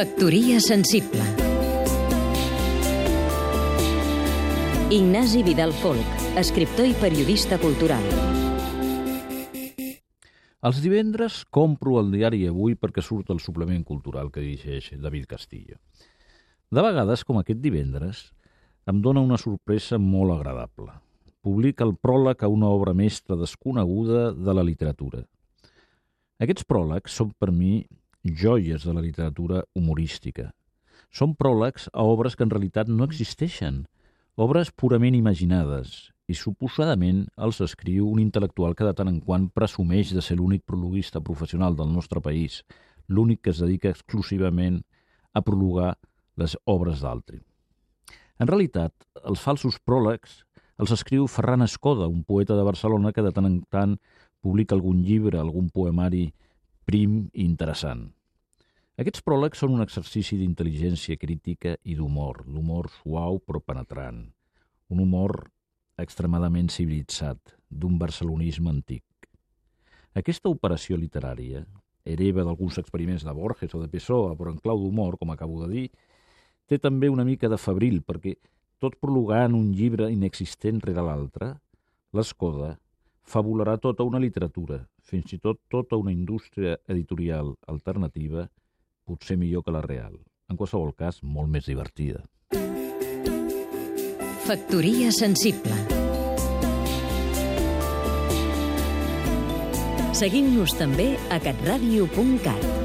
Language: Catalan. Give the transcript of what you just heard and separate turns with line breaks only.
Factoria sensible Ignasi Vidal Folk, escriptor i periodista cultural.
Els divendres compro el diari Avui perquè surt el suplement cultural que dirigeix David Castillo. De vegades, com aquest divendres, em dóna una sorpresa molt agradable. Publica el pròleg a una obra mestra desconeguda de la literatura. Aquests pròlegs són per mi joies de la literatura humorística. Són pròlegs a obres que en realitat no existeixen, obres purament imaginades, i suposadament els escriu un intel·lectual que de tant en quant presumeix de ser l'únic prologuista professional del nostre país, l'únic que es dedica exclusivament a prologar les obres d'altri. En realitat, els falsos pròlegs els escriu Ferran Escoda, un poeta de Barcelona que de tant en tant publica algun llibre, algun poemari prim i interessant. Aquests pròlegs són un exercici d'intel·ligència crítica i d'humor, l'humor suau però penetrant, un humor extremadament civilitzat, d'un barcelonisme antic. Aquesta operació literària, hereva d'alguns experiments de Borges o de Pessoa, però en clau d'humor, com acabo de dir, té també una mica de febril, perquè tot prolongant un llibre inexistent rere l'altre, l'Escoda fabularà tota una literatura, fins i tot tota una indústria editorial alternativa, potser millor que la real. En qualsevol cas, molt més divertida.
Factoria sensible Seguim-nos també a catradio.cat